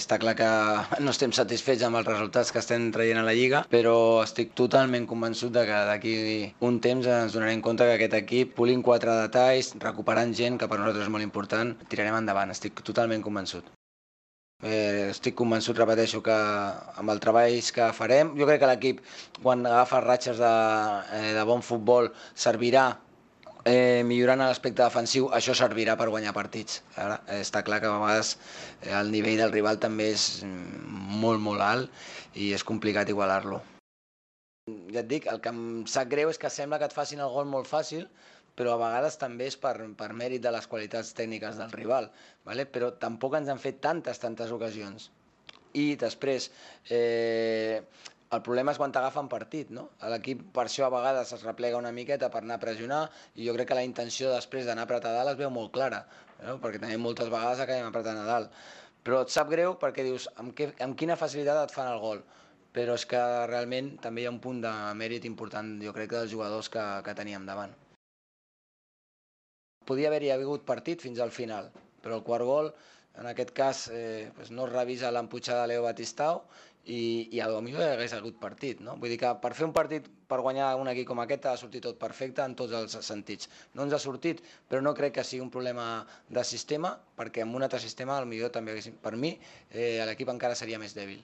Està clar que no estem satisfets amb els resultats que estem traient a la Lliga, però estic totalment convençut de que d'aquí un temps ens donarem compte que aquest equip, polint quatre detalls, recuperant gent, que per nosaltres és molt important, tirarem endavant, estic totalment convençut. Eh, estic convençut, repeteixo, que amb el treball que farem, jo crec que l'equip, quan agafa ratxes de, eh, de bon futbol, servirà eh, millorant l'aspecte defensiu, això servirà per guanyar partits. Ara, eh, està clar que a vegades eh, el nivell del rival també és mm, molt, molt alt i és complicat igualar-lo. Ja et dic, el que em sap greu és que sembla que et facin el gol molt fàcil, però a vegades també és per, per mèrit de les qualitats tècniques del rival, vale? però tampoc ens han fet tantes, tantes ocasions. I després, eh, el problema és quan t'agafen partit, no? L'equip per això a vegades es replega una miqueta per anar a pressionar i jo crec que la intenció després d'anar a apretar dalt es veu molt clara, no? perquè també moltes vegades acabem apretant a dalt. Però et sap greu perquè dius amb, què, amb quina facilitat et fan el gol però és que realment també hi ha un punt de mèrit important, jo crec, dels jugadors que, que teníem davant podia haver-hi hagut partit fins al final, però el quart gol, en aquest cas, eh, pues no revisa l'emputxada de Leo Batistau i, i a millor hagués hagut partit. No? Vull dir que per fer un partit, per guanyar un equip com aquest, ha sortit tot perfecte en tots els sentits. No ens ha sortit, però no crec que sigui un problema de sistema, perquè amb un altre sistema, millor també per mi, eh, l'equip encara seria més dèbil.